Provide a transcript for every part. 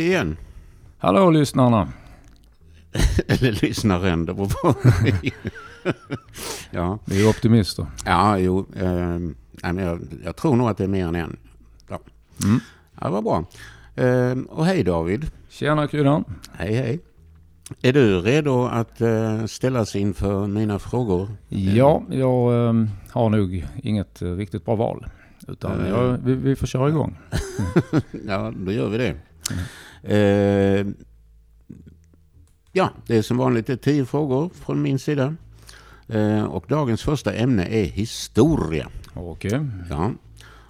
igen. Hallå lyssnarna. Eller lyssnaren, det beror på. ja. Vi är optimister. Ja, jo. Eh, jag, jag tror nog att det är mer än en. Ja, Mm. ja vad bra. Eh, och hej David. Tjena kryddan. Hej hej. Är du redo att eh, ställas inför mina frågor? Ja, jag eh, har nog inget eh, riktigt bra val. Utan jag, vi, vi får köra igång. Ja, då gör vi det. Eh, ja, det är som vanligt tio frågor från min sida. Eh, och dagens första ämne är historia. Okej. Ja.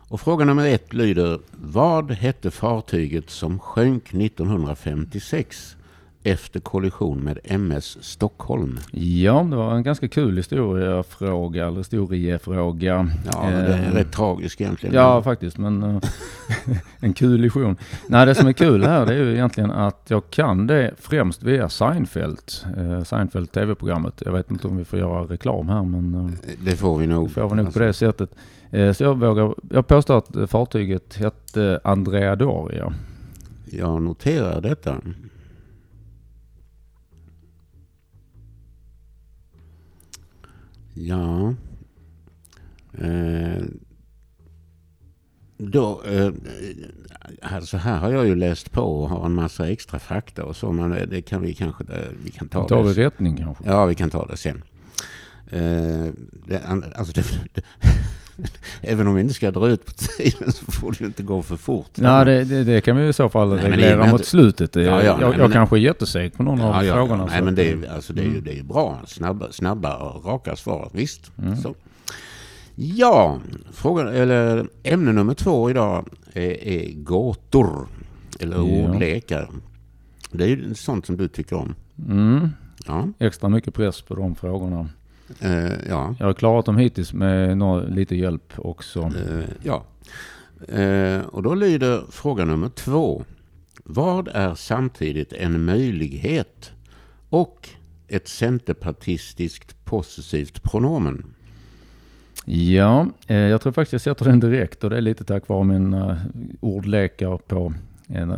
Och fråga nummer ett lyder, vad hette fartyget som sjönk 1956 efter kollision med MS Stockholm? Ja, det var en ganska kul historiefråga, eller historiefråga. Ja, det är Eh, rätt tragisk egentligen. Ja, faktiskt. Men eh, en kul illusion. Nej, det som är kul här det är ju egentligen att jag kan det främst via Seinfeld. Eh, Seinfeld tv-programmet. Jag vet inte om vi får göra reklam här, men Det får vi nog. det får vi nog på det sättet. Så jag vågar, jag påstår att fartyget hette Andrea Doria. Jag noterar detta. Ja. Eh, då, eh, alltså här har jag ju läst på och har en massa extra fakta och så, men det kan vi kanske eh, vi kan ta tar det. rättning kanske. Ja, vi kan ta det sen. Eh, det, alltså det, även om vi inte ska dra ut på tiden så får det ju inte gå för fort. Nej, det, det, det kan vi i så fall Nej, reglera mot slutet. Eh, Ja, ja, jag nej, jag men- kanske är jätteseg på någon av Ja, ja, frågorna. så Nej, men det, är, alltså, det, är ju, mm. det är bra. Snabba, snabba och raka svar. Visst. Mm. Så. Ja, frågan, eller ämne nummer två idag är, är gåtor. Eller ordlekar. Det är ju sånt som du tycker om. Mm, Ja, extra mycket press på de frågorna. Eh, ja, Jag har klarat dem hittills med nå- lite hjälp också. eh, ja. Eh, och då lyder fråga nummer två. Vad är samtidigt en möjlighet och ett centerpartistiskt possessivt pronomen? Ja, eh, jag tror faktiskt jag sätter den direkt och det är lite tack vare mina ordlekar på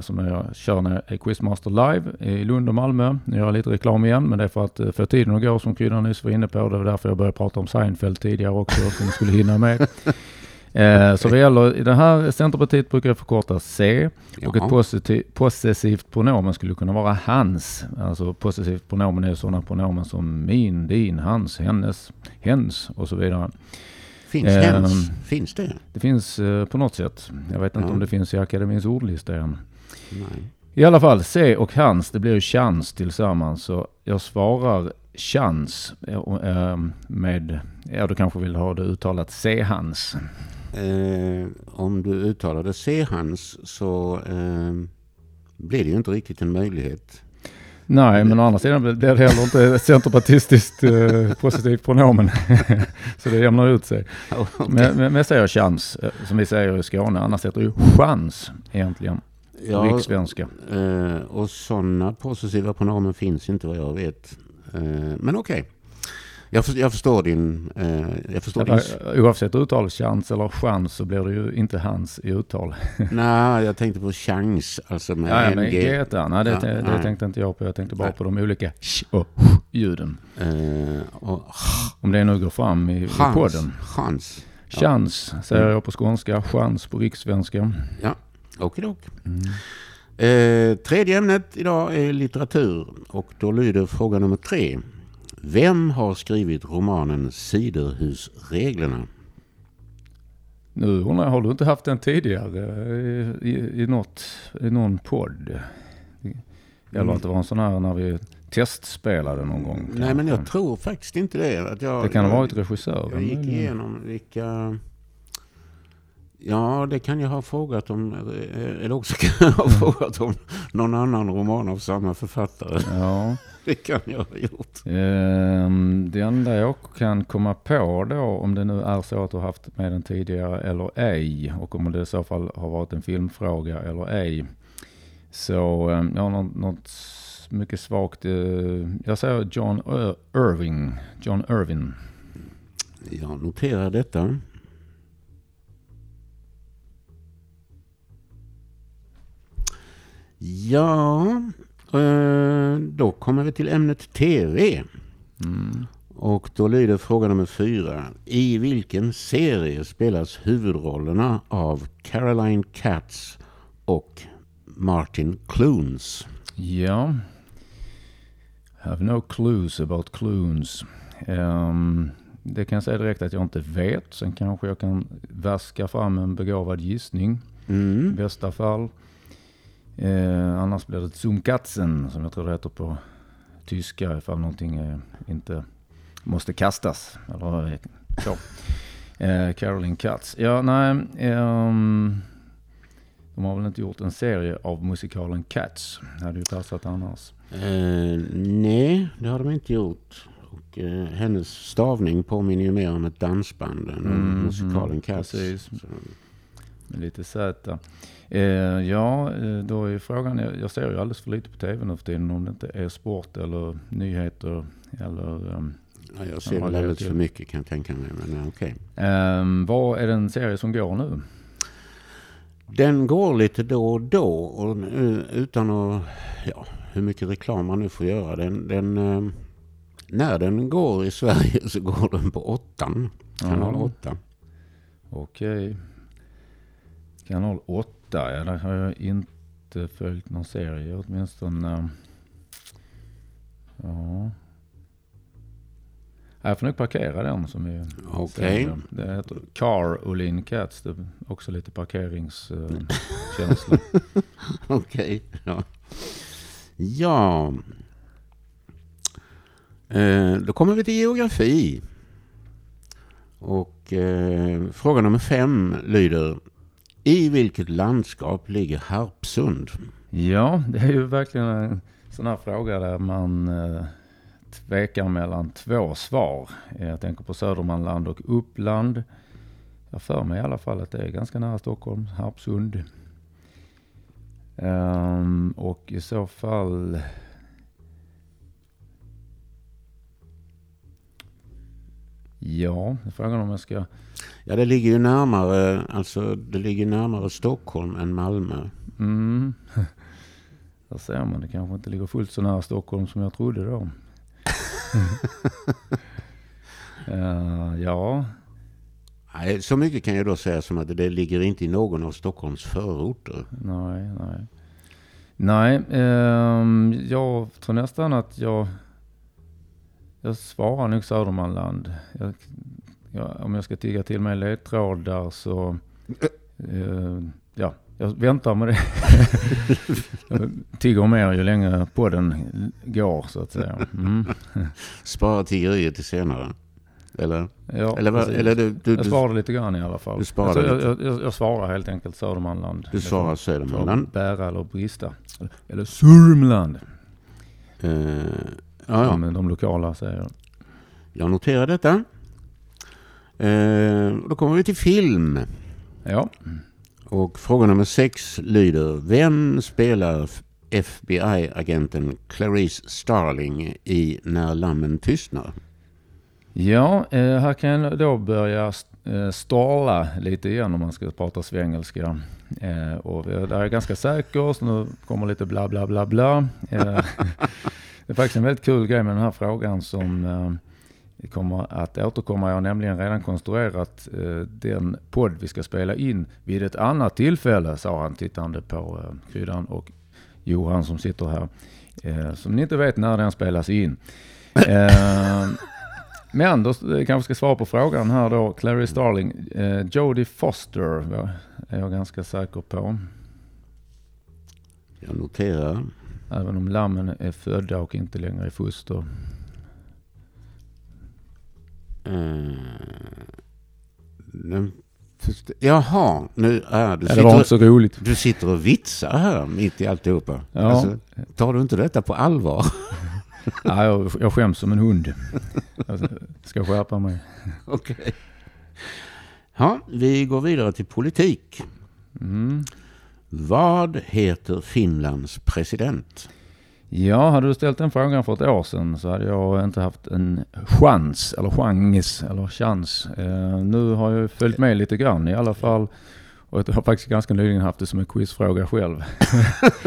som jag kör när jag är Quizmaster live i Lund och Malmö. Nu gör jag lite reklam igen, men det är för att eh, få tiden att gå som kryddan nyss var inne på. Det var därför jag började prata om Seinfeld tidigare också, så ni skulle hinna med. Eh, Så vad gäller i det här Centerpartiet brukar jag förkorta C och ett positiv, possessivt pronomen skulle kunna vara hans. Alltså possessivt pronomen är sådana pronomen som min, din, hans, hennes, hens och så vidare. Finns, Ehm, hens? Finns det? Det finns eh, på något sätt. Jag vet inte Ja. om det finns i akademins ordlista än. Nej. I alla fall, C och hans, det blir ju chans tillsammans. Så jag svarar chans eh, och, eh, med, ja du kanske vill ha det uttalat C-hans. Eh, om du uttalar det C-hans så eh, blir det ju inte riktigt en möjlighet. Nej, men å andra sidan blir det heller inte centerpartistiskt eh, positivt pronomen. så det jämnar ut sig. Men, men, men jag säger chans, eh, som vi säger i Skåne. Annars heter det ju chans egentligen. Ja, Rikssvenska. eh, och sådana possessiva pronomen finns inte vad jag vet. Eh, men okej. Jag, för, jag förstår din... Eh, jag förstår din Eller, Oavsett uttal, chans eller chans, så blir det ju inte hans i uttal. nej, jag tänkte på chans. Alltså med Ja, ja, men NG. G nej det, Ja, det, nej. tänkte inte jag på. Jag tänkte bara Nej. på de olika sh och ljuden. Eh, och Om det nu går fram i, i chans. podden. Chans. Ja. Chans säger Mm. jag på skånska, chans på rikssvenska. Okidok. Mm. Eh, tredje ämnet idag är litteratur och då lyder fråga nummer tre. Vem har skrivit romanen Siderhusreglerna? Nu undrar jag, har du inte haft den tidigare i, i, i, något, i någon podd? Eller Mm. att det var en sån här när vi testspelade någon gång? Nej, men jag tror faktiskt inte det. Att jag, Det kan ha varit regissören. Jag gick igenom vilka... Ja, det kan jag ha frågat om. Eller också kan jag ha frågat om någon annan roman av samma författare. Ja. Det kan jag ha gjort. Ehm, det enda jag kan komma på då, om det nu är så att du har haft med den tidigare eller ej, och om det i så fall har varit en filmfråga eller ej. Så um, jag har något, mycket svagt, eh, jag säger John Ir- Irving, John Irvin. Jag noterar detta. Ja, eh, då kommer vi till ämnet TV. Mm. Och då lyder fråga nummer fyra. I vilken serie spelas huvudrollerna av Caroline Katz och Martin Clunes? Ja. Have no clues about clues. Um, det kan jag säga direkt att jag inte vet. Sen kanske jag kan vaska fram en begåvad gissning. I Mm. bästa fall. Eh, annars blir det Zumkatzen som jag tror det heter på tyska ifall någonting eh, inte måste kastas. Eller så. Eh, Caroline Katz. Ja, nej. ehm, de har väl inte gjort en serie av musikalen Cats. Det hade ju passat annars. Eh, nej, det har de inte gjort. Och, eh, hennes stavning påminner ju mer om ett dansband än Mm, musikalen Cats. precis. Så, lite Z. Eh, ja, eh, då är frågan, jag, jag ser ju alldeles för lite på tv nu för tiden om det inte är sport eller nyheter eller... ehm, ja, jag ser väl alldeles för mycket kan jag tänka mig. Men ja, okej. ehm, vad är den serie som går nu? Den går lite då och då och utan att, ja, hur mycket reklam man nu får göra. Den, den, eh, när den går i Sverige så går den på åttan. Kanal. 8. Okej. Kanal 8, ja där har jag inte följt någon serie åtminstone. eh, Ja. Jag får nog parkera den som är Okej. serien. Det heter Car Olin Cats. Det är också lite parkeringskänsla. Okej, ja. Ja. Eh, då kommer vi till geografi. Och eh, fråga nummer fem lyder. I vilket landskap ligger Harpsund? ja, det är ju verkligen en sån här fråga där man eh, tvekar mellan två svar. Jag tänker på Södermanland och Uppland. Jag för mig i alla fall att det är ganska nära Stockholm, Harpsund. Um, och i så fall... Ja, frågan om jag ska... Ja, det ligger ju närmare, alltså det ligger närmare Stockholm än Malmö. Mm. Där ser man, det kanske inte ligger fullt så nära Stockholm som jag trodde då. Eh, ja, Nej, så mycket kan jag då säga som att det ligger inte i någon av Stockholms förorter. nej, nej. Nej, ehm, jag tror nästan att jag, jag svarar nog Södermanland. Jag, jag, om jag ska tigga till mig ledtrådar så, eh, ja, jag väntar med det. jag tigger mer ju längre podden går så att säga. Mm. Spara tiggeriet till senare. Eller? Ja, eller, precis. eller du, du, jag du, svarade lite grann i alla fall. Du svarade jag, lite. jag, jag, jag svarar helt enkelt Södermanland. du svarar får Södermanland. Bära eller brista. Eller Sörmland. Eh, ja, ja. Som de lokala säger. Jag noterar detta. Eh, då kommer vi till film. Ja. Och fråga nummer sex lyder. Vem spelar FBI-agenten Clarice Starling i När lammen tystnar? Ja, eh, här kan jag då börja eh, stala lite igen om man ska prata svengelska. Eh, och där är jag ganska säker, så nu kommer lite bla bla bla bla. Eh, det är faktiskt en väldigt kul grej med den här frågan som eh, kommer att återkomma. Jag har nämligen redan konstruerat eh, den podd vi ska spela in vid ett annat tillfälle, sa han tittande på eh, Kryddan och Johan som sitter här. Eh, som ni inte vet när den spelas in. Eh, men då eh, kanske ska svara på frågan här då. Clarice Starling, eh, Jodie Foster är jag ganska säker på. Jag noterar. Även om lammen är födda och inte längre är foster. Eh, den först- Jaha, nu är du Ja, det var inte så roligt. du sitter och vitsar här mitt i alltihopa. Ja. Alltså, tar du inte detta på allvar? Ja, jag, jag skäms som en hund. Jag ska skärpa mig. Okej. Ja, vi går vidare till politik. Mm. Vad heter Finlands president? Ja, hade du ställt den frågan för ett år sedan så hade jag inte haft en chans, eller chans, eller chans. Eh, nu har jag följt med lite grann i alla fall Och jag har faktiskt ganska nyligen haft det som en quizfråga själv.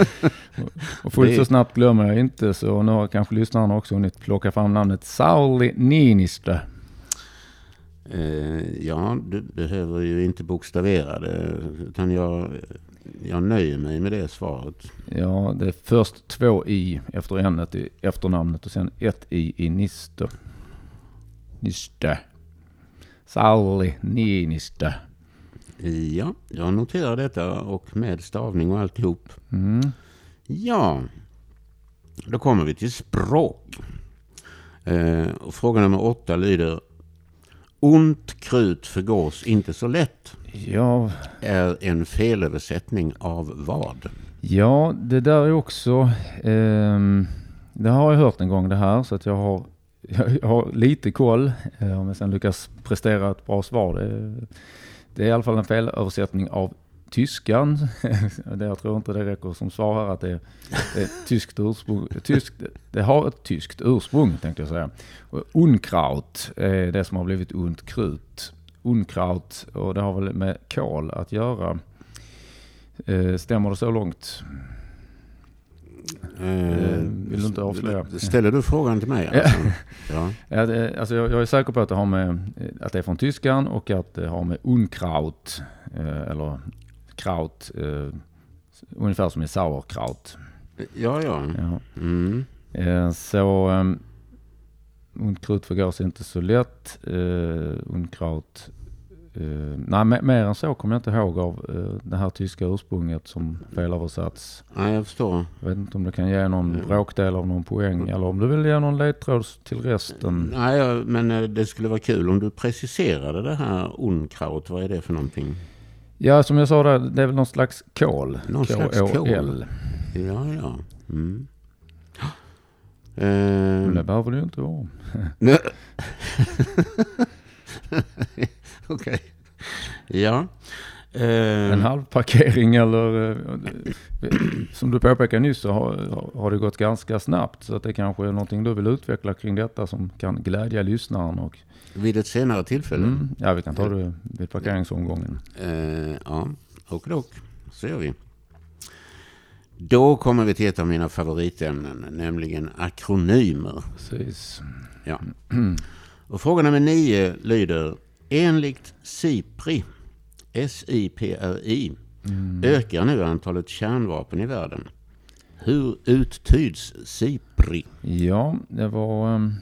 och fullt så snabbt glömmer jag inte, så nu har kanske lyssnarna också hunnit plocka fram namnet Sauli Niinistö. Eh, ja, du behöver ju inte bokstavera det, utan jag, jag nöjer mig med det svaret. Ja, det är först två i efter ämnet i efternamnet och sen ett i i Nistö. Nistö. Sauli Niinistö. Ja, jag noterar detta och med stavning och alltihop. Mm. Ja, då kommer vi till språk. Eh, och fråga nummer åtta lyder Ont krut förgås inte så lätt. Ja, Är en felöversättning av vad? ja, det där är också... ehm, det har jag hört en gång det här, så att jag har, jag har lite koll. Eh, om jag sen lyckas prestera ett bra svar. Det, det är i alla fall en felöversättning av tyskan. jag tror inte det räcker som svar här att det är, det är tyskt ursprung. Tyskt, det har ett tyskt ursprung tänkte jag säga. Unkraut är det som har blivit ont krut. Unkraut, och det har väl med kol att göra. Eh, stämmer det så långt? Eh, vill du inte avslöja? Ställer du frågan till mig? Alltså? Ja. Ja, det, alltså jag, jag är säker på att det, har med, eh, att det är från tyskan och att det har med Unkraut, eh, eller kraut, eh, ungefär som i sauerkraut. ja, ja. Ja. Mm. Eh, så um, Unkraut förgås inte så lätt. Uh, Unkraut, eh, nej me- mer än så kommer jag inte ihåg av eh, det här tyska ursprunget som felöversatts. Ja, jag förstår. Jag vet inte om du kan ge någon Mm. bråkdel av någon poäng eller om du vill ge någon ledtråd till resten. Nej, men eh, det skulle vara kul om du preciserade det här unkraut. Vad är det för någonting? Ja, som jag sa där, det är väl någon slags kol. Någon slags kol. K-O-L. Ja, ja. Mm. Men Eh, det behöver det ju inte vara. Okej. Ja. Eh, En halv parkering eller eh, som du påpekade nyss så har, har det gått ganska snabbt. Så att det kanske är någonting du vill utveckla kring detta som kan glädja lyssnaren. Och, vid ett senare tillfälle. mm, ja, vi kan ta det vid parkeringsomgången. Eh, ja, och dock. Så gör vi. Då kommer vi till ett av mina favoritämnen, nämligen akronymer. Precis. Och fråga nummer nio lyder, enligt SIPRI, S-I-P-R-I, ökar nu antalet kärnvapen i världen. Hur uttyds SIPRI? Ja, det var en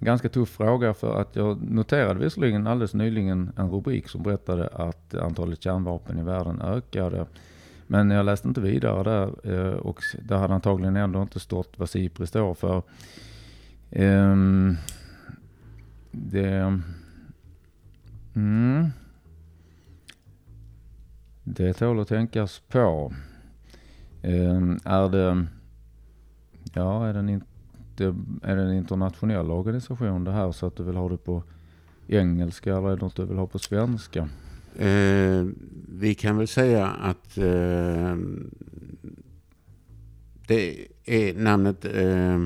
ganska tuff fråga för att jag noterade visserligen alldeles nyligen en rubrik som berättade att antalet kärnvapen i världen ökade. Men jag läste inte vidare där eh, och där hade antagligen ändå inte stått vad SIPRI står för. Ehm, det... Mm, det tål att tänkas på. Ehm, är det... Ja, är det, en, är det en internationell organisation det här så att du vill ha det på engelska eller är det något du vill ha på svenska? Eh, vi kan väl säga att eh, det är namnet, eh,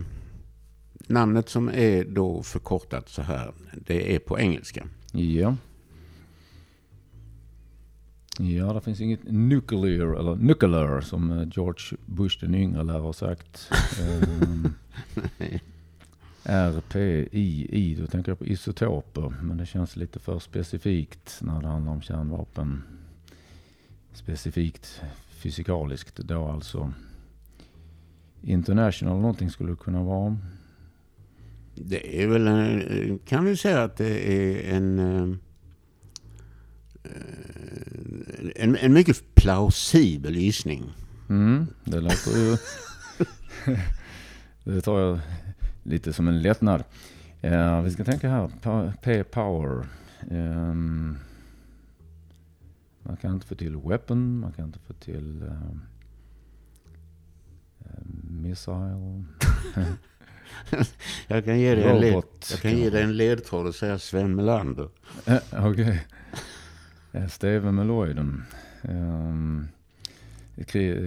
namnet som är då förkortat så här. Det är på engelska. Ja. Ja, det finns inget nuclear, eller nuclear som eh, George Bush den yngre lär ha sagt. Ehm, RPII, då tänker jag på isotoper. Men det känns lite för specifikt när det handlar om kärnvapen. Specifikt fysikaliskt då alltså. International någonting skulle det kunna vara. Det är väl, en, kan vi säga att det är en, eh, en, en mycket plausibel gissning. Mm, det låter ju... det tar jag lite som en lättnad. Ja, vi ska tänka här. P-power. Ehm, man kan inte få till weapon. Man kan inte få till um, missile. Jag kan ge dig en, led, jag kan ge dig en ledtråd och säga Sven Melander. Eh, Okej. Eh, Steve Meloiden. Um,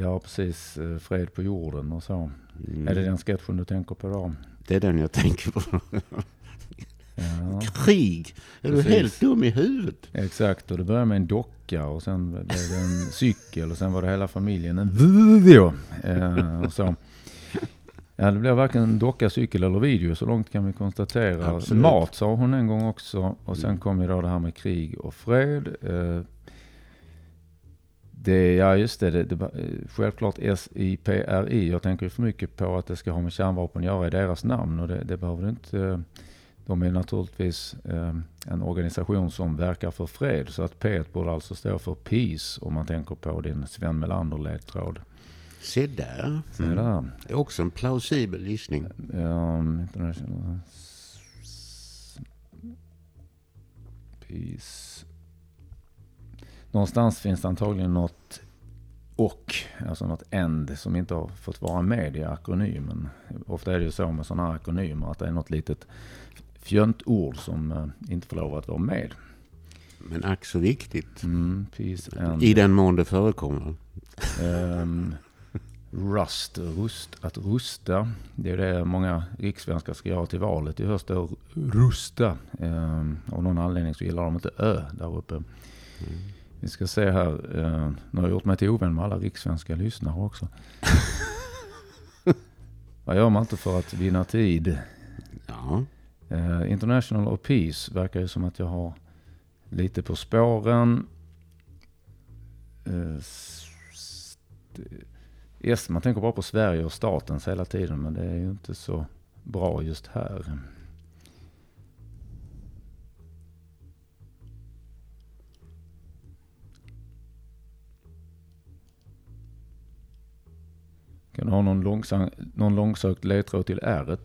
ja, precis. eh, Fred på jorden och så. Mm. Är det den sketchen du tänker på då? Det är den jag tänker på. Ja. krig. Är du Precis. helt dum i huvudet? Exakt, och det började med en docka och sen blev det en cykel och sen var det hela familjen en video. Eh, och så. Ja, det blev varken en docka, cykel eller video, så långt kan vi konstatera. Absolut. Mat sa hon en gång också och sen kom ju då det här med krig och fred. Eh, det, ja just det, det, det eh, självklart SIPRI. Jag tänker för mycket på att det ska ha med kärnvapen att göra i deras namn och det, det behöver inte. eh, De är naturligtvis en organisation som verkar för fred. Så att P borde alltså stå för Peace om man tänker på din Sven Melander-ledtråd. Se där. Det där. Det är också en plausibel gissning. Um, Peace. Någonstans finns det antagligen något och, alltså något end som inte har fått vara med i akronymen. Ofta är det ju så med sådana här akronymer att det är något litet fjöntord som eh, inte får lov att vara med. Men ack så viktigt. Mm, I den mån det förekommer. Ehm, rust, rust, att rusta. Det är det många rikssvenskar ska göra till valet i höst. Rusta. Um, av någon anledning så gillar de inte ö där uppe. Vi ska se här. Uh, nu har jag gjort mig till ovän med alla rikssvenska lyssnare också. Vad gör man inte för att vinna tid? Ja, Eh, International och Peace verkar ju som att jag har lite på spåren. Eh, det- yes, man tänker bara på Sverige och statens hela tiden men det är ju inte så bra just här. Kan du ha någon, långsam, någon långsökt ledtråd till r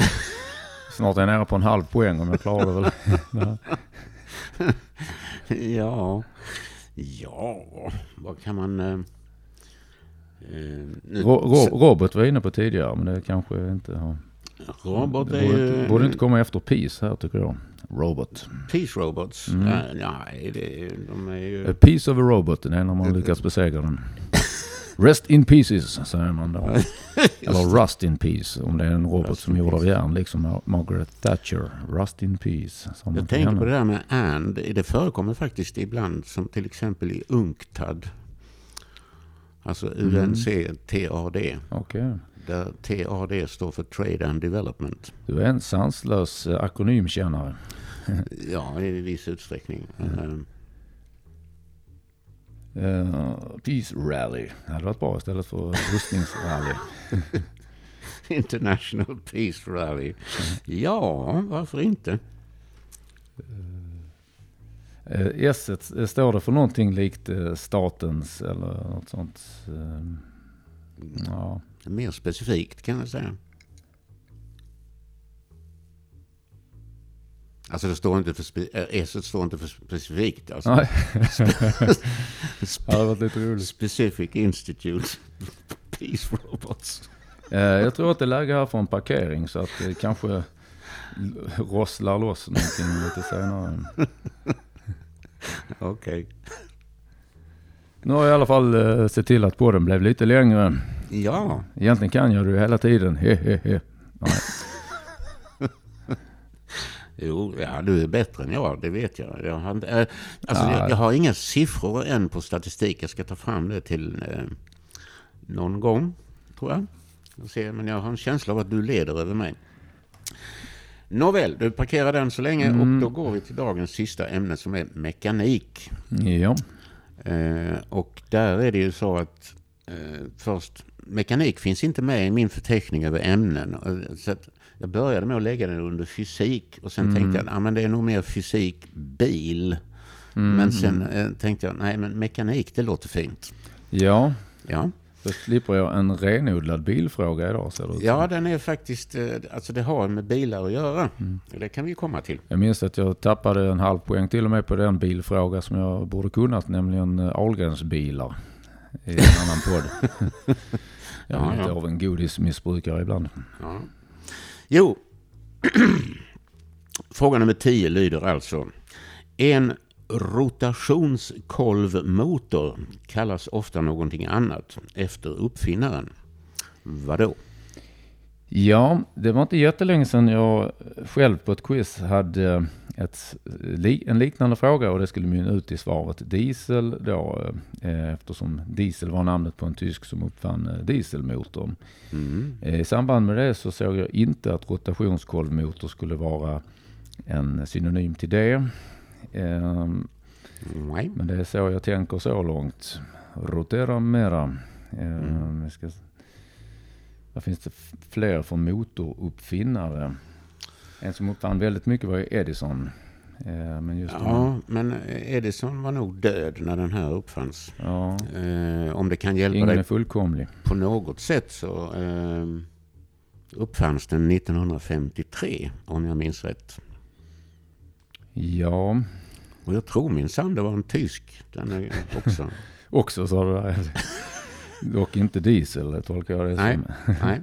Snart är jag nära på en halv poäng om jag klarar det väl. ja, ja, vad kan man... Eh, Eh, nu, Ro, ro, Robert var inne på tidigare men det kanske inte har... Robot det är borde, ju... inte, borde inte komma efter Peace här tycker jag. Robot. Peace Robots. Mm. Nej, det, är- de är ju... A piece of a robot, det är när man lyckas besegra den. Rest in pieces säger man då. Eller rust in peace om det är en robot Rust som in är gjord av järn. Liksom Mar- Margaret Thatcher. Rust in peace. Jag tänker på det där med and. Det förekommer faktiskt ibland som till exempel i UNCTAD. Alltså UNCTAD. Okej. Där TAD står för Trade and Development. Du är en sanslös eh, akronymkännare. Ja, i viss utsträckning. Eh, Uh, peace rally. Det hade varit bra istället för rustningsrally. International Peace Rally. Ja, varför inte? Uh, S eh, står det för någonting likt eh, statens eller något sånt. eh, ja. Mer specifikt kan jag säga. Alltså det står inte för spe- S står inte för specifikt. Alltså Nej. roligt. Specific Institute Peace Robots. Eh, jag tror att det läge här för en parkering så att det kanske rosslar loss någonting lite senare. Okej. Nu har jag i alla fall eh, sett till att podden blev lite längre. Ja, Egentligen kan jag det hela tiden. He, he, he. Jo, ja, du är bättre än jag, det vet jag. Jag har, inte- eh, alltså, Ja. jag, jag har inga siffror än på statistik. Jag ska ta fram det till eh, någon gång, tror jag. Jag ser, men jag har en känsla av att du leder över mig. Nåväl, du parkerar den så länge Mm. och då går vi till dagens sista ämne som är mekanik. Ja. Eh, och där är det ju så att eh, först, mekanik finns inte med i min förteckning över ämnen. Och, Så jag började med att lägga den under fysik och sen tänkte jag att ah, det är nog mer fysik, bil. Men sen eh, tänkte jag, nej men mekanik det låter fint. ja, Ja, då slipper jag en renodlad bilfråga idag ser det ut ja den är faktiskt, eh, alltså det har med bilar att göra. Det kan vi komma till. Jag minns att jag tappade en halv poäng till och med på den bilfråga som jag borde kunnat, nämligen eh, Ahlgrens bilar. I en annan podd. jag är lite ja. av en godismissbrukare ibland. Ja. Jo, fråga nummer 10 lyder alltså. En rotationskolvmotor kallas ofta någonting annat efter uppfinnaren. Vadå? Ja, det var inte jättelänge sedan jag själv på ett quiz hade ett, en liknande fråga och det skulle mynna ut i svaret diesel då eh, eftersom diesel var namnet på en tysk som uppfann eh, dieselmotorn. Mm. I samband med det så såg jag inte att rotationskolvmotor skulle vara en synonym till det. Nej. Men det är så jag tänker så långt. Rotera mera. Ehm, mm. Ska, vad finns det fler för motoruppfinnare? En som uppfann väldigt mycket var Edison. Ehm, men just ja, men Edison var nog död när den här uppfanns. Ja. om det kan hjälpa Ingen dig är fullkomlig. på något sätt så uppfanns den 1953 om jag minns rätt. Ja. Och jag tror minsann det var en tysk. Den är också. också sa du. Dock inte diesel tolkar jag det nej, som. nej.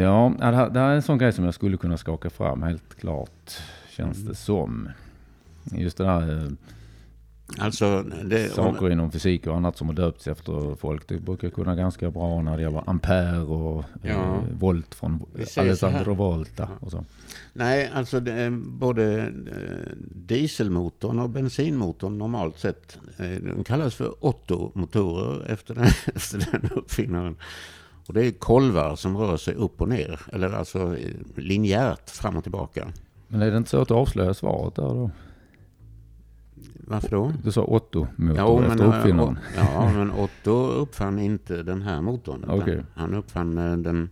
Ja, det här, det här är en sån grej som jag skulle kunna skaka fram helt klart. Känns mm. det som. Just det där eh, Alltså, det, saker om... inom fysik och annat som har döpts efter folk. Det brukar kunna ganska bra när det gäller ampere och ja. eh, volt från Alessandro Volta. Och så. Nej, alltså det, både eh, dieselmotorn och bensinmotorn normalt sett, eh, de kallas för Otto-motorer efter den, efter den uppfinnaren. Och det är kolvar som rör sig upp och ner, eller alltså eh, linjärt fram och tillbaka. Men är det inte så att du avslöjar svaret där då? Varför då? Du sa Otto-motor ja, efter uppfinnaren. Ja, men Otto uppfann inte den här motorn. Okay. Han uppfann eh, den,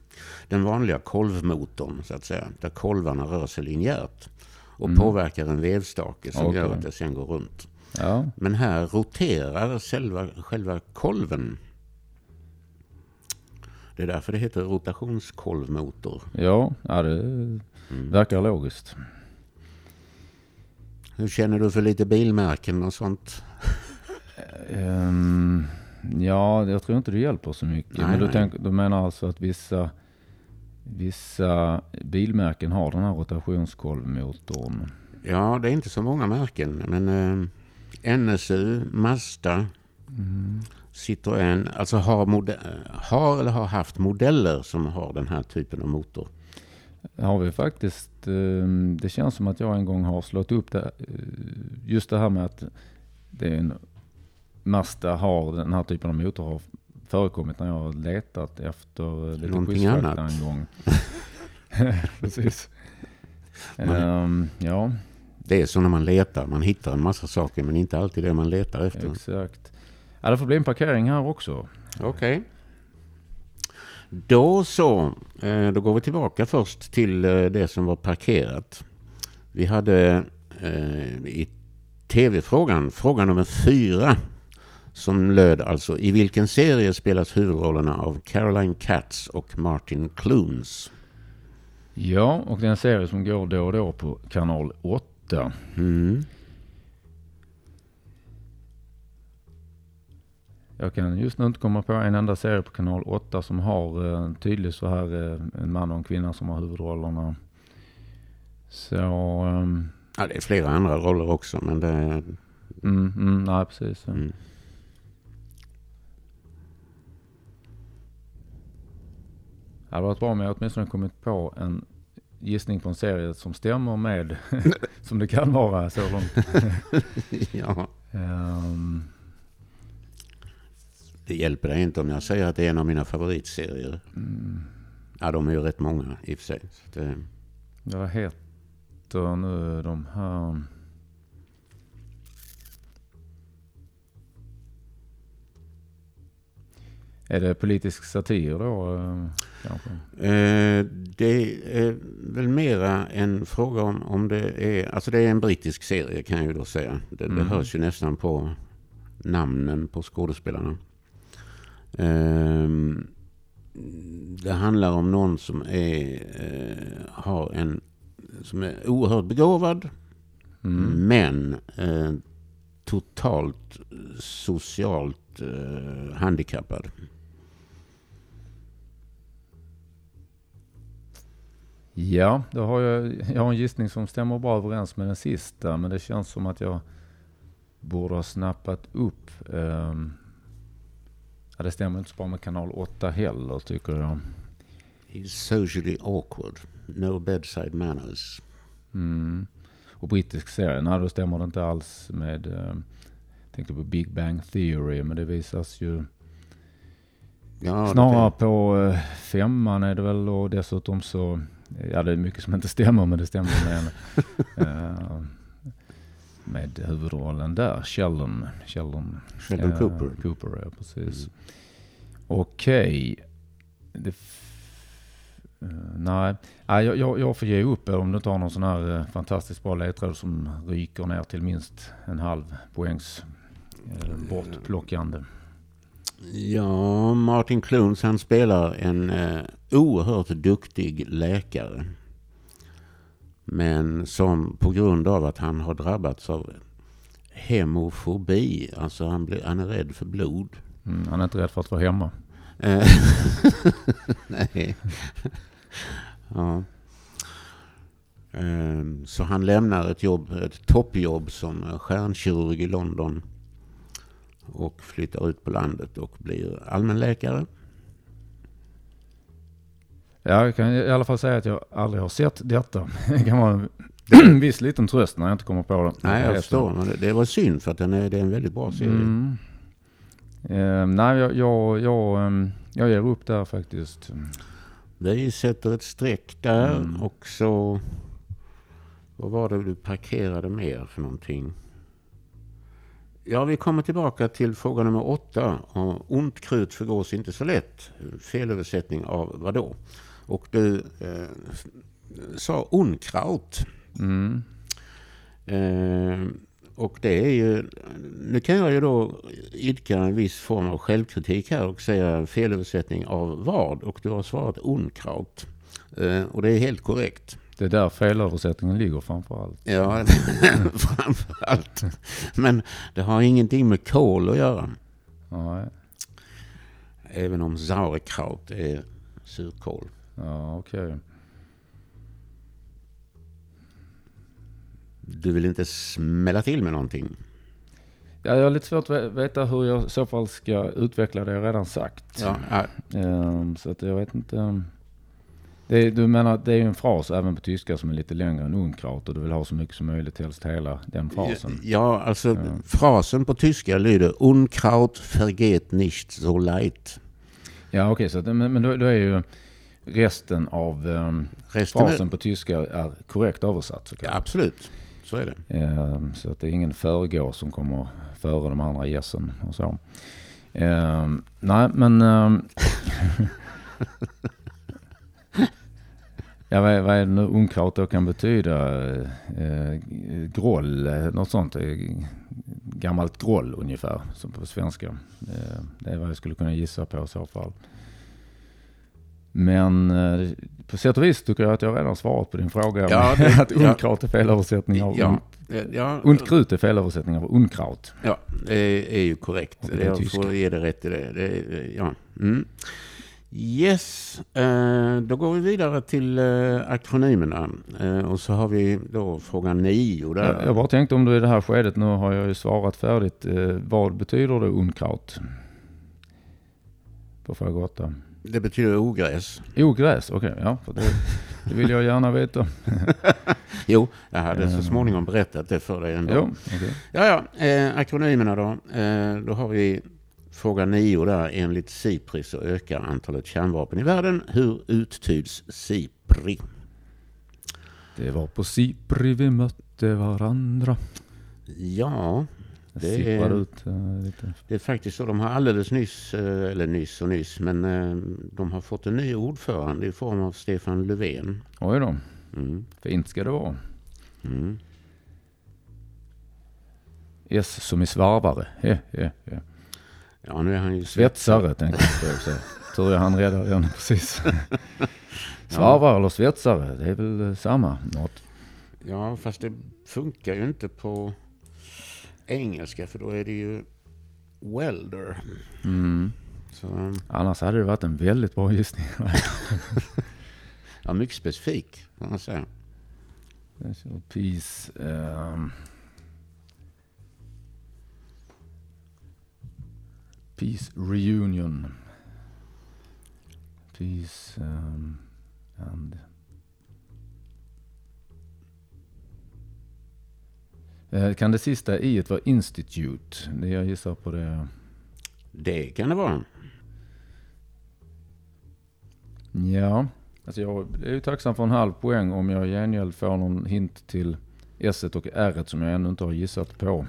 den vanliga kolvmotorn, så att säga. Där kolvarna rör sig linjärt. Och mm. påverkar en vevstake som okay. gör att det sen går runt. Ja. Men här roterar själva, själva kolven. Det är därför det heter rotationskolvmotor. Ja, ja det mm. verkar logiskt. Hur känner du för lite bilmärken och sånt? um, ja, jag tror inte det hjälper så mycket. Nej, Men du, tänk, du menar alltså att vissa, vissa bilmärken har den här rotationskolvmotorn? Ja, det är inte så många märken. Men eh, NSU, Mazda, mm. Citroën, alltså har, har eller har haft modeller som har den här typen av motor har vi faktiskt. Ehm, det känns som att jag en gång har slått upp det. Eh, just det här med att det är en Mazda har den här typen av motor har förekommit när jag har letat efter lite Någonting annat. en gång. Precis. Um, ja. Det är så när man letar. Man hittar en massa saker men inte alltid det man letar efter. Exakt. Ja, det får bli en parkering här också. Okej. Okay. Då så, eh, då går vi tillbaka först till eh, det som var parkerat. Vi hade eh, i tv-frågan, fråga nummer fyra, som löd alltså i vilken serie spelas huvudrollerna av Caroline Katz och Martin Clunes? Ja, och det är en serie som går då och då på kanal 8. Mm. Jag kan just nu inte komma på en enda serie på kanal 8 som har eh, tydligt så här eh, en man och en kvinna som har huvudrollerna. Så... Eh, ja, det är flera andra roller också men det... Mm, mm, nej, precis. Mm. Det hade varit bra om jag åtminstone kommit på en gissning på en serie som stämmer med, som det kan vara så långt. ja. Um, det hjälper dig inte om jag säger att det är en av mina favoritserier. Mm. Ja, de är ju rätt många i och för sig. Det... Vad heter nu de här? Är det politisk satir då? Eh, kanske? Eh, det är väl mera en fråga om, om det är... Alltså det är en brittisk serie kan jag ju då säga. Det, mm. det hörs ju nästan på namnen på skådespelarna. Ehm, det handlar om någon som är, eh, har en, som är oerhört begåvad. Mm. Men eh, totalt socialt eh, handikappad. Ja, då har jag, jag har en gissning som stämmer bra överens med den sista. Men det känns som att jag borde ha snappat upp um, Ja, det stämmer inte så bra med kanal 8 heller tycker jag. He's socially awkward. No bedside manners. Mm. Och brittisk serie, nej då stämmer det inte alls med, eh, tänkte på Big Bang Theory, men det visas ju Ja, snarare kan- på eh, femman är det väl och dessutom så, ja det är mycket som inte stämmer men det stämmer med, eh, med huvudrollen där, Sheldon. Sheldon, Sheldon eh, Cooper. Cooper, ja precis. Mm. Okej. Det f- eh, nej, nej jag, jag, jag får ge upp om du inte har någon sån här eh, fantastiskt bra ledtråd som ryker ner till minst en halv poängs eh, bortplockande. Ja, Martin Clunes han spelar en eh, oerhört duktig läkare. Men som på grund av att han har drabbats av hemofobi, alltså han, blir, han är rädd för blod. Mm, han är inte rädd för att vara hemma. Eh, Nej. ja. Ehm, Så han lämnar ett jobb, ett toppjobb som stjärnkirurg i London och flyttar ut på landet och blir allmänläkare. Ja, jag kan i alla fall säga att jag aldrig har sett detta. Det kan vara en viss liten tröst när jag inte kommer på det. Nej, jag förstår. Men det- var synd för att den är, det är en väldigt bra serie. Mm. Eh, nej, jag, jag, jag, ehm, jag ger upp där faktiskt. Vi sätter ett streck där Mm. och så... Vad var det du parkerade mer för någonting? Ja, vi kommer tillbaka till fråga nummer åtta. Ont krut förgås inte så lätt. Felöversättning av vad då? Och du eh, sa onkraut. Mm. Eh, och det är ju... Nu kan jag ju då idka en viss form av självkritik här och säga felöversättning av vad? Och du har svarat onkraut. Eh, och det är helt korrekt. Det är där felöversättningen ligger framför allt. Ja, framför allt. Men det har ingenting med kol att göra. Nej. Även om sauerkraut är surkål. Ja, okej. Du vill inte smälla till med någonting? Ja, jag har lite svårt att ve- veta hur jag i så fall ska utveckla det jag redan sagt. Ja, Ehm, så att jag vet inte. Det du menar att det är ju en fras även på tyska som är lite längre än unkraut och du vill ha så mycket som möjligt, helst hela den frasen. ja alltså Ja. frasen på tyska lyder Unkraut vergeht nicht so leicht. Ja, okej, så att, men, men då, då är ju resten av um, Resten är, frasen på tyska är korrekt översatt. ja, såklart. absolut, så är det. Ehm, så att det är ingen föregå som kommer före de andra gässen och så. Ehm, nej, men... ehm, ja, vad, är- vad är det nu unkraut då kan betyda? Uh, groll, eh, något sånt. eh, Gammalt groll ungefär, som på svenska. Eh, det är vad jag skulle kunna gissa på i så fall. Men eh, på sätt och vis tycker jag att jag redan svarat på din fråga. Ja, det- att unkraut är fel översättning av Ja, ja, Undkrut är fel översättning av undkraut. ja, det är ju korrekt. Det är Jag tyska. får ge dig rätt i det. det ja. mm. Yes, eh, då går vi vidare till eh, akronymerna. Och så har vi då fråga nio där. Jag, bara tänkte om du i det här skedet, nu har jag ju svarat färdigt. Vad betyder det undkraut? På fråga åtta. Det betyder ogräs. Ogräs, okej, ja. För det, det vill jag gärna veta. Jo, jag hade så Mm. småningom berättat det för dig ändå. Jo, okej. Ja, ja, eh, akronymerna då. Eh, då har vi fråga nio där. Enligt SIPRI så ökar antalet kärnvapen i världen. Hur uttyds SIPRI? Det var på Sipri vi mötte varandra. Ja, Det är- ut lite. det är faktiskt så. De har alldeles nyss, eh, eller nyss och nyss, men eh, de har fått en ny ordförande i form av Stefan Löfven. Oj då, Mm. fint ska det vara. Mm. S som i svarvare. He, he, he. Ja, nu är han ju Svetsare tänkte jag så. Tur jag han räddade den precis. Svarvare eller svetsare, det är väl samma något. Ja, fast det funkar ju inte på engelska för då är det ju welder. Mm. Så, Annars hade det varit en väldigt bra gissning. ja, mycket specifik kan man säga. Peace. Peace reunion. Peace. ehm. And. Kan det sista i vara institute? Jag gissar på det. Det kan det vara. Ja, alltså jag är ju tacksam för en halv poäng om jag i gengäld får någon hint till S och R som jag ännu inte har gissat på.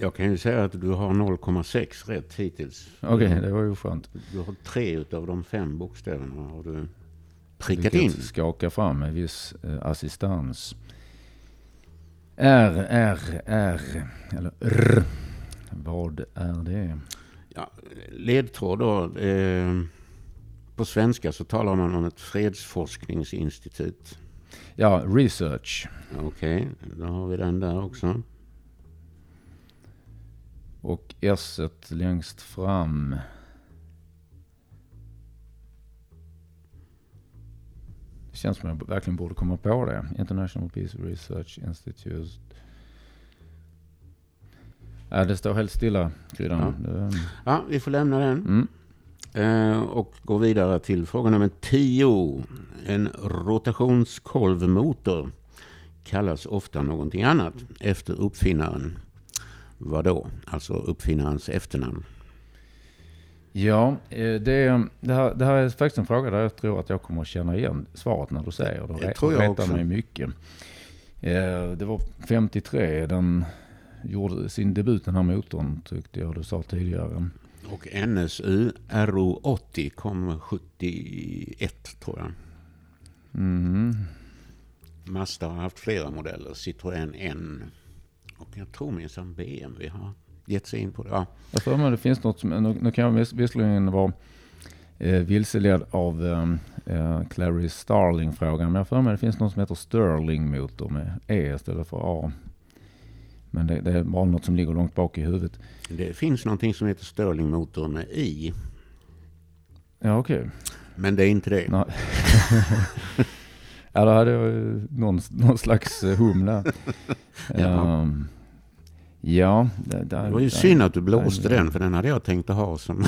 Jag kan ju säga att du har 0,6 rätt hittills. Okej, det var ju skönt. Du har tre utav de fem bokstäverna har du prickat Lyckats in. skaka fram med viss eh, assistans. R, R, R, eller R. Vad är det? Ja, ledtråd då. Eh, på svenska så talar man om ett fredsforskningsinstitut. Ja, research. Okej, då har vi den där också. Och S längst fram. Känns som jag verkligen borde komma på det. International Peace Research Institute. Ja, det står helt stilla, kryddan. Det- Ja, vi får lämna den. Mm. Eh, och gå vidare till fråga nummer 10. En rotationskolvmotor kallas ofta någonting annat efter uppfinnaren. Vad då? Alltså uppfinnarens efternamn. Ja, eh, det, det, här, det här är faktiskt en fråga där jag tror att jag kommer att känna igen svaret när du säger det. Det tror jag också. mig mycket. Eh, Det var 53 den gjorde sin debut den här motorn tyckte jag du sa tidigare. Och NSU RO80 kom 71 tror jag. Mm. Mazda har haft flera modeller. Citroën N. Och jag tror minsann BMW har gett sig in på det. Ja, Jag för mig det finns något som, nu, nu kan jag vis- visserligen vara eh, vilseledd av eh, eh, Clary Starling-frågan. Men jag för mig det finns något som heter Sterling-motor med E istället för A. Men det, det är bara något som ligger långt bak i huvudet. det finns någonting som heter Sterling-motor med I. Ja, okej. Men det är inte det. Nej. ja, då hade jag någon, någon slags eh, hum där. Ja. Ehm, ja, det, där, Det var ju där- synd att du blåste där- den, för den hade jag tänkt att ha som,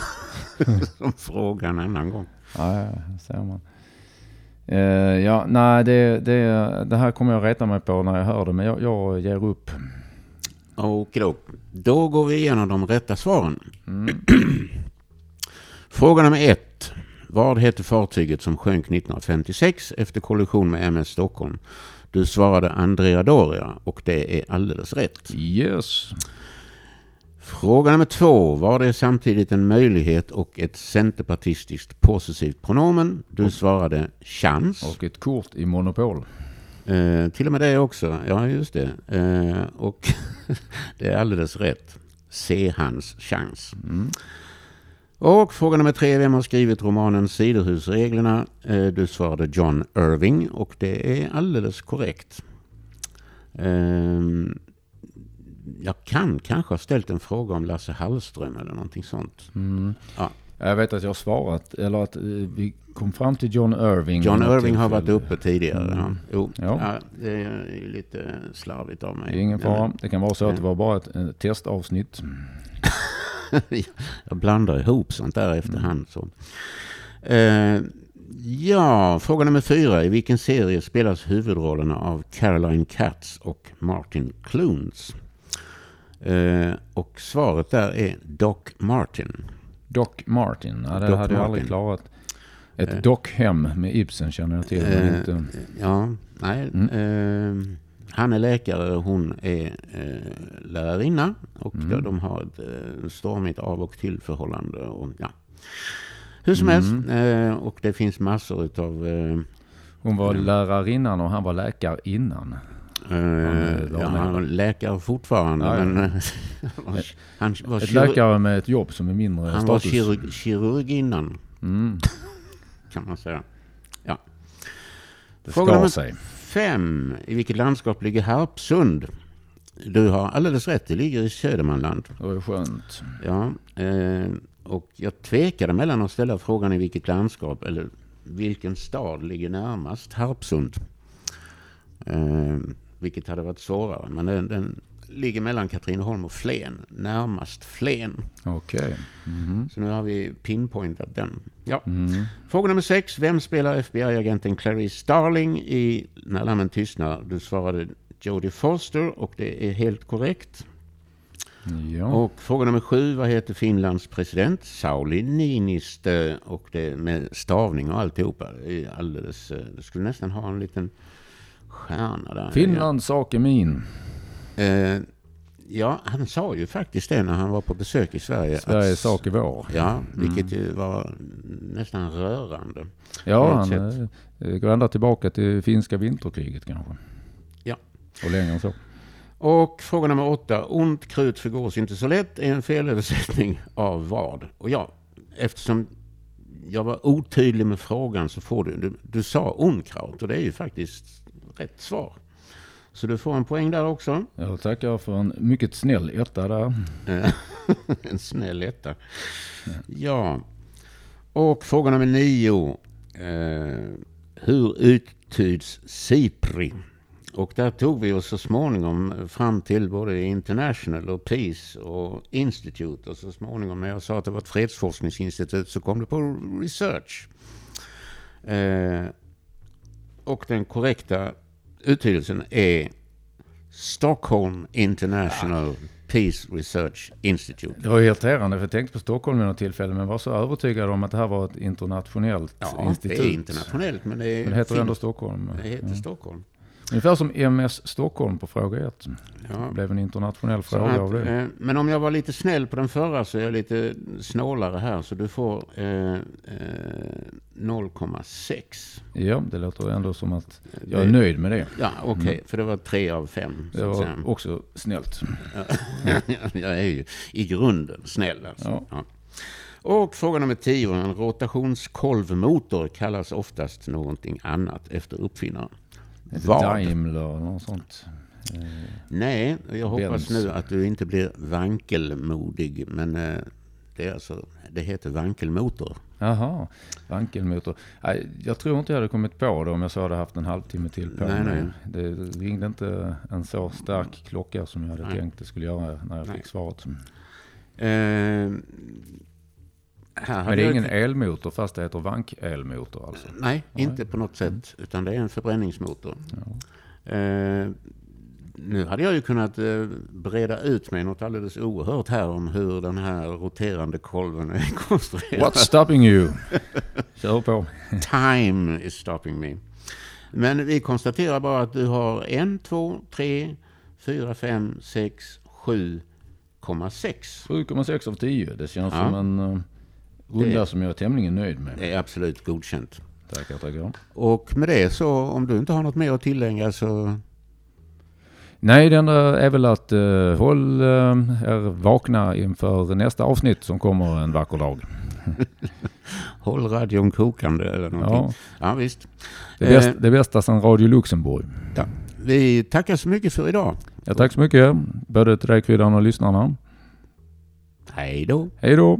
som fråga en annan gång. Ja, ja, ser man. Eh, ja, nej, det, det, det här kommer jag reta mig på när jag hör det, men jag, jag ger upp. Och då, då går vi igenom de rätta svaren. Mm. Fråga nummer ett. Vad hette fartyget som sjönk 1956 efter kollision med MS Stockholm? Du svarade Andrea Doria och det är alldeles rätt. Yes. Fråga nummer två. Var det samtidigt en möjlighet och ett centerpartistiskt possessivt pronomen? Du svarade chans. Och ett kort i Monopol. Eh, till och med det också. Ja, just det. Eh, och det är alldeles rätt. Se hans chans. Mm. Och fråga nummer tre. Vem har skrivit romanen Siderhusreglerna? Eh, du svarade John Irving och det är alldeles korrekt. Eh, jag kan kanske ha ställt en fråga om Lasse Hallström eller någonting sånt. Mm. Ja. Jag vet att jag har svarat, eller att eh, vi kom fram till John Irving. John Irving har varit uppe tidigare. Mm. Jo, Ja. ja. det är lite slarvigt av Det mig. är ingen fara. Det kan vara så att det var bara ett eh, testavsnitt. Jag blandar ihop sånt där efterhand. Så. Eh, ja, fråga nummer fyra. I vilken serie spelas huvudrollerna av Caroline Katz och Martin Clunes? Eh, och svaret där är Doc Martin. Doc Martin. Ja, det Doc hade jag aldrig klarat. Ett Eh. Doc-hem med Ibsen känner jag till. Men Eh, inte. Ja, nej. Mm. Han är läkare och hon är eh, lärarinna. Och Mm. de, har ett eh, stormigt av och tillförhållande. Och, ja. Hur som Mm. helst. Eh, och det finns massor utav... Eh, Hon var lärarinnan och han var läkare innan. Var ja, han var läkare fortfarande. Ja, ja. Men, eh, han var, han var, Ett läkare med ett jobb som är mindre han var status. kirurg, kirurg innan, Mm. kan man säga. Ja. Det Fråga skar sig. Fem. I vilket landskap ligger Harpsund? Du har alldeles rätt, det ligger i Södermanland. Det var skönt. Ja, eh, och jag tvekade mellan att ställa frågan i vilket landskap eller vilken stad ligger närmast Harpsund. Eh, vilket hade varit svårare, men den, den ligger mellan Katrineholm och Flen. Närmast Flen. Okej. Mhm. Så nu har vi pinpointat den. Ja. Mm. Fråga nummer sex. Vem spelar FBI-agenten Clarice Starling i När lammen tystnar? Du svarade Jodie Foster och det är helt korrekt. Ja. Och fråga nummer sju. Vad heter Finlands president? Sauli Niinistö. Och det med stavning och alltihopa. Det alldeles... eh, Du skulle nästan ha en liten stjärna där. Finlands sak är min. Eh, ja, han sa ju faktiskt det när han var på besök i Sverige. att- Sveriges sak är vår. Ja, vilket ju var nästan rörande. Ja, han något eh, går ända tillbaka till finska vinterkriget kanske. Ja. Och längre än så. Och fråga nummer åtta. Ont krut förgås inte så lätt är en felöversättning av vad? Och ja, eftersom jag var otydlig med frågan så får du, du, du sa onkraut och det är ju faktiskt rätt svar. Så du får en poäng där också. Jag tackar för en mycket snäll etta där. En snäll etta. Ja. Och fråga nummer nio. Eh, hur uttyds SIPRI? Och där tog vi oss så småningom fram till både International och Peace och Institute. Och så småningom när jag sa att det var ett fredsforskningsinstitut så kom det på Research. Eh, och den korrekta uttydelsen är Stockholm International Peace Research Institute. Det var irriterande för jag tänkte på Stockholm vid något tillfälle men var så övertygad om att det här var ett internationellt Ja, institut. det är internationellt men det, är Men det heter fint. ändå Stockholm. Det heter Ja. Stockholm. Ungefär som MS Stockholm på fråga ett. Ja. Det blev en internationell fråga att, av det. eh, men om jag var lite snäll på den förra så är jag lite snålare här. Så du får eh, eh, 0,6. Ja, det låter ändå som att jag är Det- nöjd med det. Ja, okej. Mm. För det var tre av fem. Det var säga. också snällt. jag är ju i grunden snäll alltså. Ja. Ja. Och fråga nummer 10. En rotationskolvmotor kallas oftast någonting annat efter uppfinnaren. Vad? Daimler något sånt. Eh, Nej, jag hoppas Benz. nu att du inte blir vankelmodig. Men eh, det, är alltså, det heter vankelmotor. Jaha, vankelmotor. Jag tror inte jag hade kommit på det om jag så hade haft en halvtimme till på Nej, nej. Det ringde inte en så stark klocka som jag hade Nej. tänkt det skulle göra när jag Nej. fick svaret. Eh, Men det är ingen elmotor fast det heter vankelmotor alltså? Nej, Nej. inte på något sätt. Utan det är en förbränningsmotor. Ja. Eh, nu hade jag ju kunnat eh, breda ut mig något alldeles oerhört här om hur den här roterande kolven är konstruerad. What's stopping you? Kör på. Time is stopping me. Men vi konstaterar bara att du har en, två, tre, fyra, fem, sex, sju, 7,6. 7,6 av 10. Det känns Ja. som en runda Det- som jag är tämligen nöjd med. Det är absolut godkänt. Tackar, tackar. Och med det så, om du inte har något mer att tillägga så... Nej, det enda är väl att uh, håll uh, er vakna inför nästa avsnitt som kommer en vacker dag. Håll radion kokande eller någonting. Ja, Ja, visst. det, Eh. bästa, det bästa sedan Radio Luxemburg. Vi tackar så mycket för idag. Ja, tack så mycket, både till dig Kryddan och lyssnarna. Hej då. Hej då!